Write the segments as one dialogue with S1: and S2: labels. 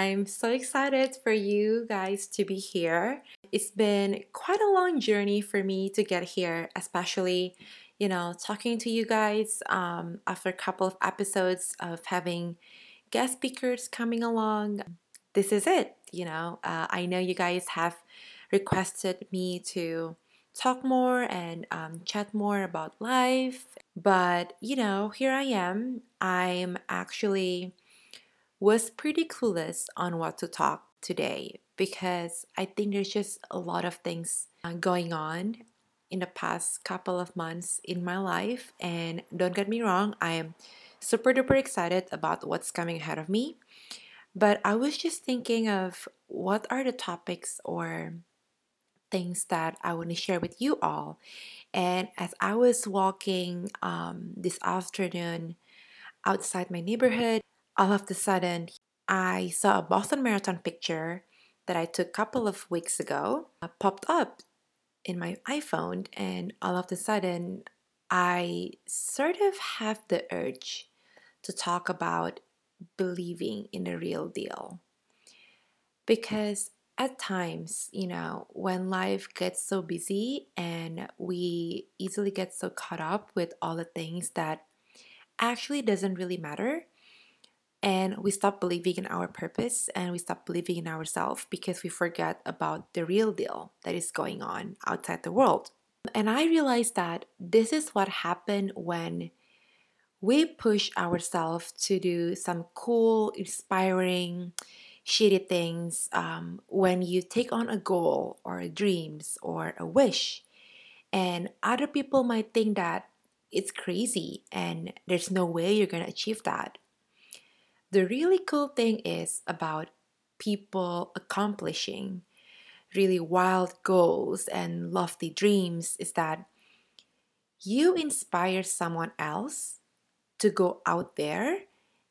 S1: I'm so excited for you guys to be here. It's been quite a long journey for me to get here, especially, you know, talking to you guys um, after a couple of episodes of having guest speakers coming along. This is it, you know. Uh, I know you guys have requested me to talk more and um, chat more about life. But, you know, here I am. I'm actually was pretty clueless on what to talk today because I think there's just a lot of things uh, going on in the past couple of months in my life. And don't get me wrong, I am super duper excited about what's coming ahead of me. But I was just thinking of what are the topics or things that I want to share with you all. And as I was walking um, this afternoon outside my neighborhood, all of a sudden, I saw a Boston Marathon picture that I took a couple of weeks ago uh, popped up in my iPhone, and all of a sudden, I sort of have the urge to talk about believing in the real deal. Because at times, you know, when life gets so busy and we easily get so caught up with all the things that actually doesn't really matter, and we stop believing in our purpose and we stop believing in ourselves because we forget about the real deal that is going on outside the world. And I realized that this is what happened when we push ourselves to do some cool, inspiring, shitty things. Um, when you take on a goal or dreams or a wish, and other people might think that it's crazy and there's no way you're gonna achieve that the really cool thing is about people accomplishing really wild goals and lofty dreams is that you inspire someone else to go out there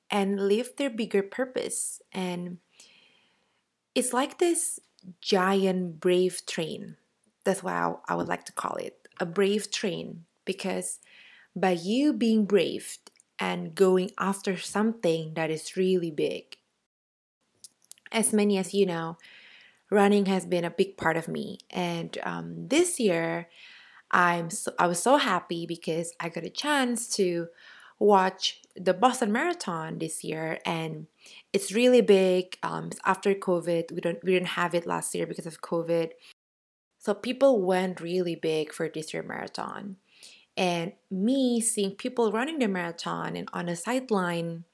S1: and live their bigger purpose. And it's like this giant brave train. That's why I would like to call it a brave train because by you being brave and going after something that is really big. As many as you know, running has been a big part of me, and um, this year I'm so, I was so happy because I got a chance to watch the Boston Marathon this year, and it's really big. Um, after COVID, we don't we didn't have it last year because of COVID, so people went really big for this year marathon. And me seeing people running the marathon and on the sideline,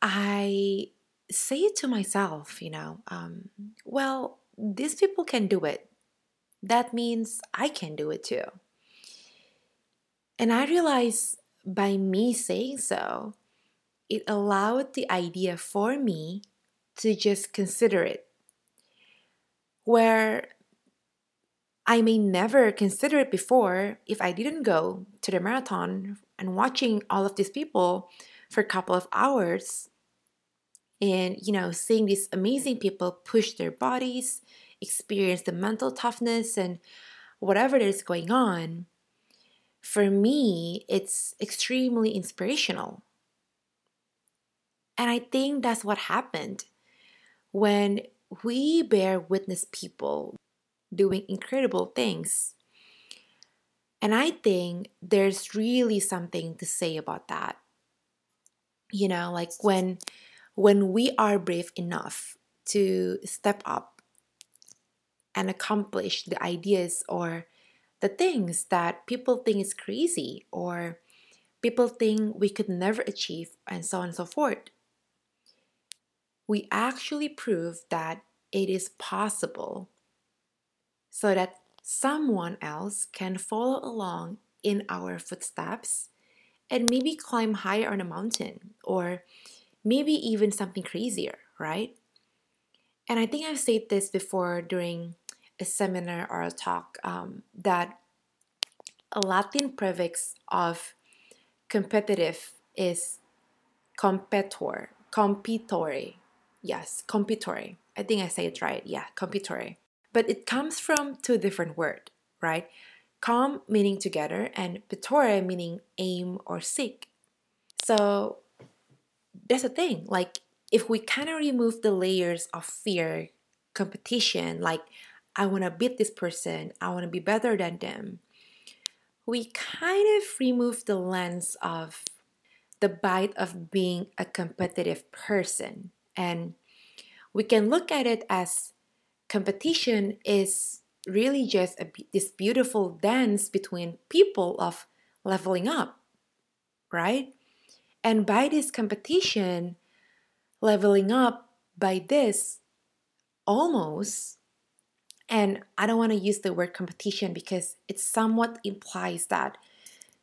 S1: I say it to myself, you know, um, well, these people can do it. That means I can do it too. And I realized by me saying so, it allowed the idea for me to just consider it. Where I may never consider it before if I didn't go to the marathon and watching all of these people for a couple of hours and you know seeing these amazing people push their bodies experience the mental toughness and whatever is going on. For me it's extremely inspirational. And i think that's what happened. When we bear witness people doing incredible things. And I think there's really something to say about that. You know, like when when we are brave enough to step up and accomplish the ideas or the things that people think is crazy or people think we could never achieve and so on and so forth. We actually prove that it is possible so that someone else can follow along in our footsteps and maybe climb higher on a mountain or maybe even something crazier, right? And I think I've said this before during a seminar or a talk um, that a Latin prefix of competitive is competitor, compitore. Yes, compitore. I think I say it right. Yeah, compitore. But it comes from two different words, right? Com meaning together and pitore meaning aim or seek. So that's the thing. Like if we kind of remove the layers of fear, competition, like I want to beat this person, I want to be better than them, we kind of remove the lens of the bite of being a competitive person. And we can look at it as competition is really just a, this beautiful dance between people of leveling up, right? And by this competition, leveling up by this almost, and I don't want to use the word competition because it somewhat implies that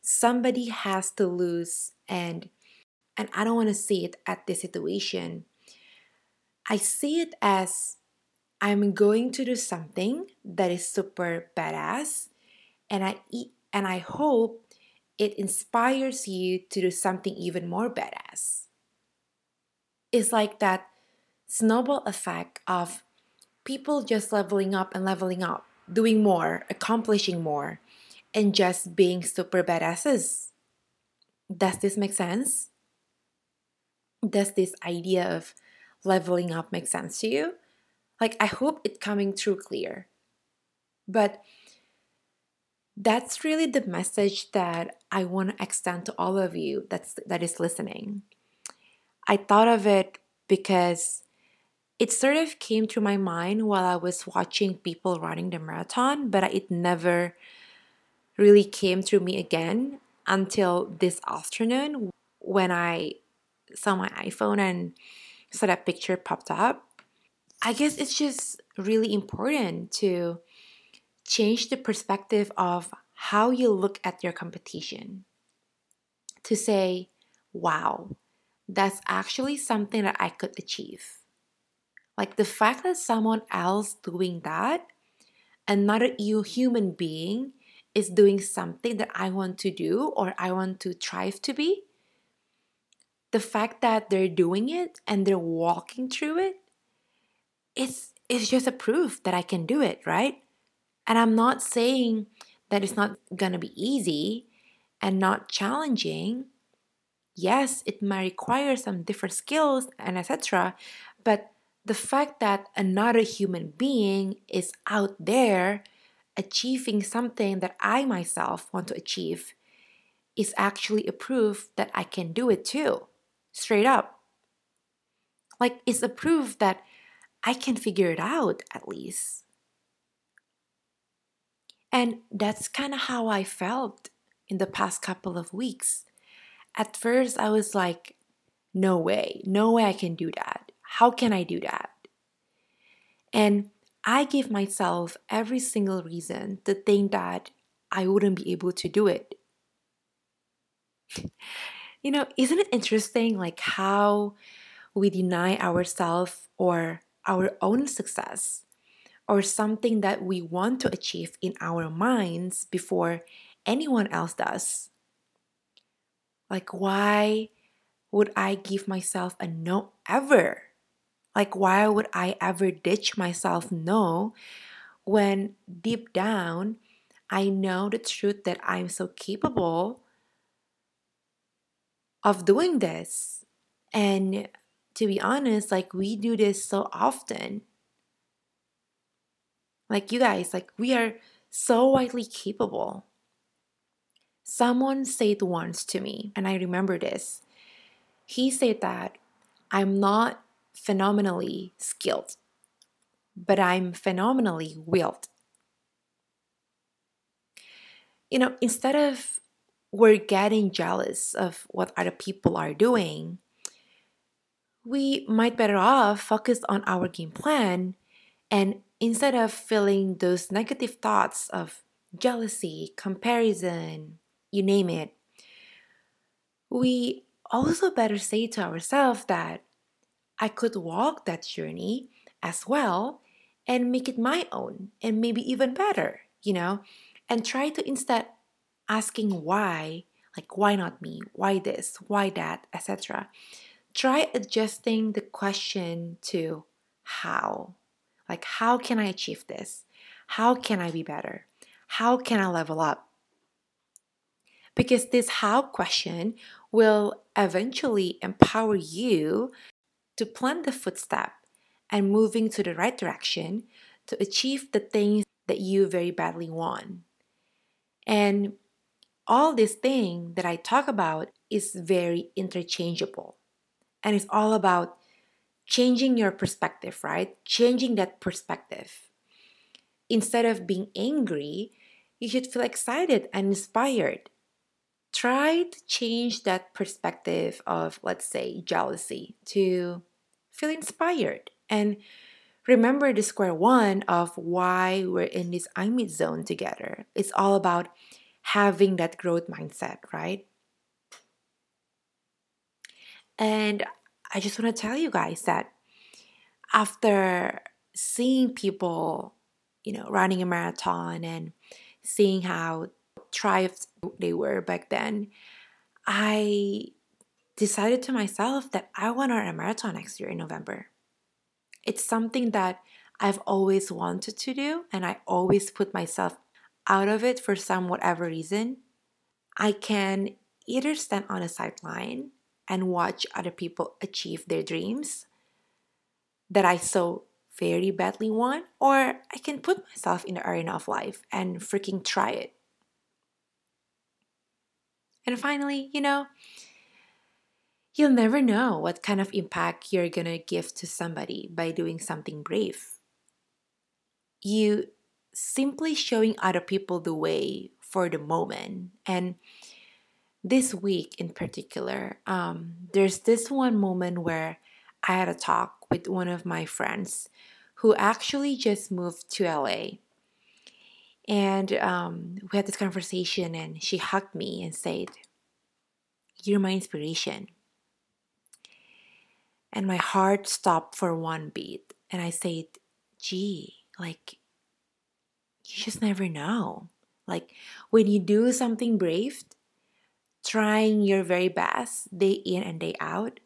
S1: somebody has to lose and and I don't want to see it at this situation. I see it as I'm going to do something that is super badass and I and I hope it inspires you to do something even more badass. It's like that snowball effect of people just leveling up and leveling up, doing more, accomplishing more, and just being super badasses. Does this make sense? Does this idea of leveling up make sense to you? Like, I hope it's coming through clear. But that's really the message that I want to extend to all of you that's that is listening. I thought of it because it sort of came to my mind while I was watching people running the marathon, but it never really came to me again until this afternoon when I saw my iPhone and saw that picture popped up. I guess it's just really important to change the perspective of how you look at your competition. To say, wow, that's actually something that I could achieve. Like the fact that someone else doing that, another you human being is doing something that I want to do or I want to strive to be. The fact that they're doing it and they're walking through it, it's it's just a proof that I can do it, right? And I'm not saying that it's not going to be easy and not challenging. Yes, it might require some different skills and etc. But the fact that another human being is out there achieving something that I myself want to achieve is actually a proof that I can do it too. Straight up. Like, it's a proof that I can figure it out at least. And that's kind of how I felt in the past couple of weeks. At first, I was like, no way, no way I can do that. How can I do that? And I give myself every single reason to think that I wouldn't be able to do it. you know, isn't it interesting like how we deny ourselves or our own success or something that we want to achieve in our minds before anyone else does. Like, why would I give myself a no ever? Like, why would I ever ditch myself no when deep down I know the truth that I'm so capable of doing this? And to be honest, like, we do this so often. Like, you guys, like, we are so widely capable. Someone said once to me, and I remember this. He said that I'm not phenomenally skilled, but I'm phenomenally willed. You know, instead of we're getting jealous of what other people are doing, we might better off focus on our game plan and instead of feeling those negative thoughts of jealousy, comparison, you name it, we also better say to ourselves that I could walk that journey as well and make it my own and maybe even better, you know, and try to instead asking why, like why not me, why this, why that, etc. Try adjusting the question to how. Like, how can I achieve this? How can I be better? How can I level up? Because this how question will eventually empower you to plant the footstep and moving to the right direction to achieve the things that you very badly want. And all this thing that I talk about is very interchangeable. And it's all about changing your perspective, right? Changing that perspective. Instead of being angry, you should feel excited and inspired. Try to change that perspective of, let's say, jealousy to feel inspired and remember the square one of why we're in this I meet zone together. It's all about having that growth mindset, right? And I just want to tell you guys that after seeing people, you know, running a marathon and seeing how thrived they were back then, I decided to myself that I want to run a marathon next year in November. It's something that I've always wanted to do, and I always put myself out of it for some whatever reason. I can either stand on a sideline and watch other people achieve their dreams that I so very badly want, or I can put myself in the arena of life and freaking try it. And finally, you know, you'll never know what kind of impact you're gonna give to somebody by doing something brave. You simply showing other people the way for the moment. And this week in particular, um, there's this one moment where I had a talk with one of my friends who actually just moved to LA. And um, we had this conversation, and she hugged me and said, You're my inspiration. And my heart stopped for one beat. And I said, gee, like, you just never know. Like, when you do something brave, trying your very best day in and day out,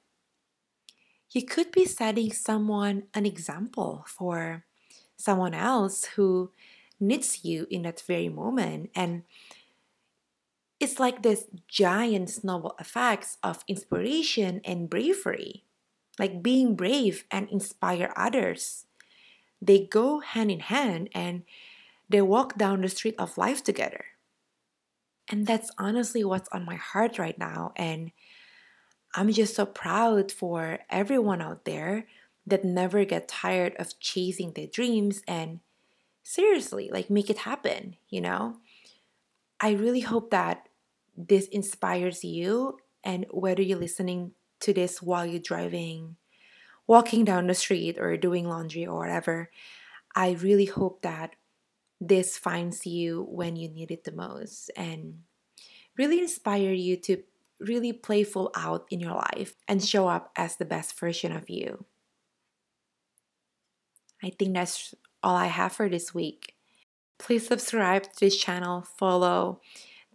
S1: you could be setting someone an example for someone else who needs you in that very moment. And it's like this giant snowball effects of inspiration and bravery like being brave and inspire others. They go hand in hand and they walk down the street of life together. And that's honestly what's on my heart right now. And I'm just so proud for everyone out there that never get tired of chasing their dreams and seriously, like make it happen, you know? I really hope that this inspires you and whether you're listening to this while you're driving, walking down the street, or doing laundry or whatever. I really hope that this finds you when you need it the most and really inspire you to really play full out in your life and show up as the best version of you. I think that's all I have for this week. Please subscribe to this channel, follow,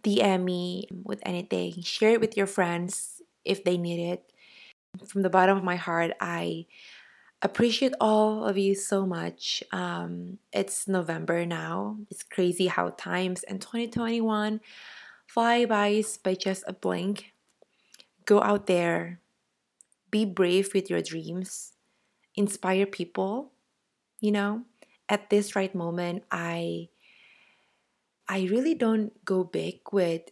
S1: DM me with anything, share it with your friends if they need it. From the bottom of my heart, I appreciate all of you so much. Um, it's November now. It's crazy how times in 2021 fly by by just a blink. Go out there, be brave with your dreams, inspire people. You know, at this right moment, I I really don't go big with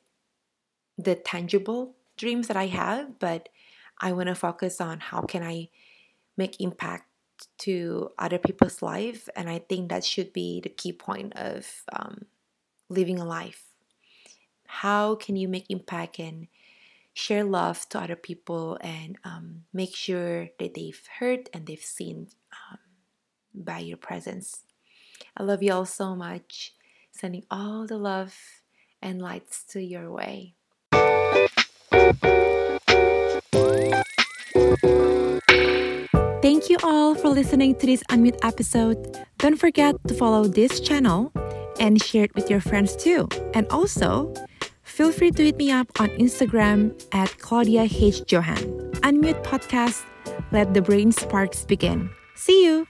S1: the tangible dreams that I have, but I want to focus on how can I make impact to other people's life, and I think that should be the key point of um, living a life. How can you make impact and share love to other people and um, make sure that they've heard and they've seen um, by your presence? I love you all so much. Sending all the love and lights to your way. Thank you all for listening to this Unmute episode. Don't forget to follow this channel and share it with your friends too. And also, feel free to hit me up on Instagram at Claudia H. Johan. Unmute Podcast, let the brain sparks begin. See you!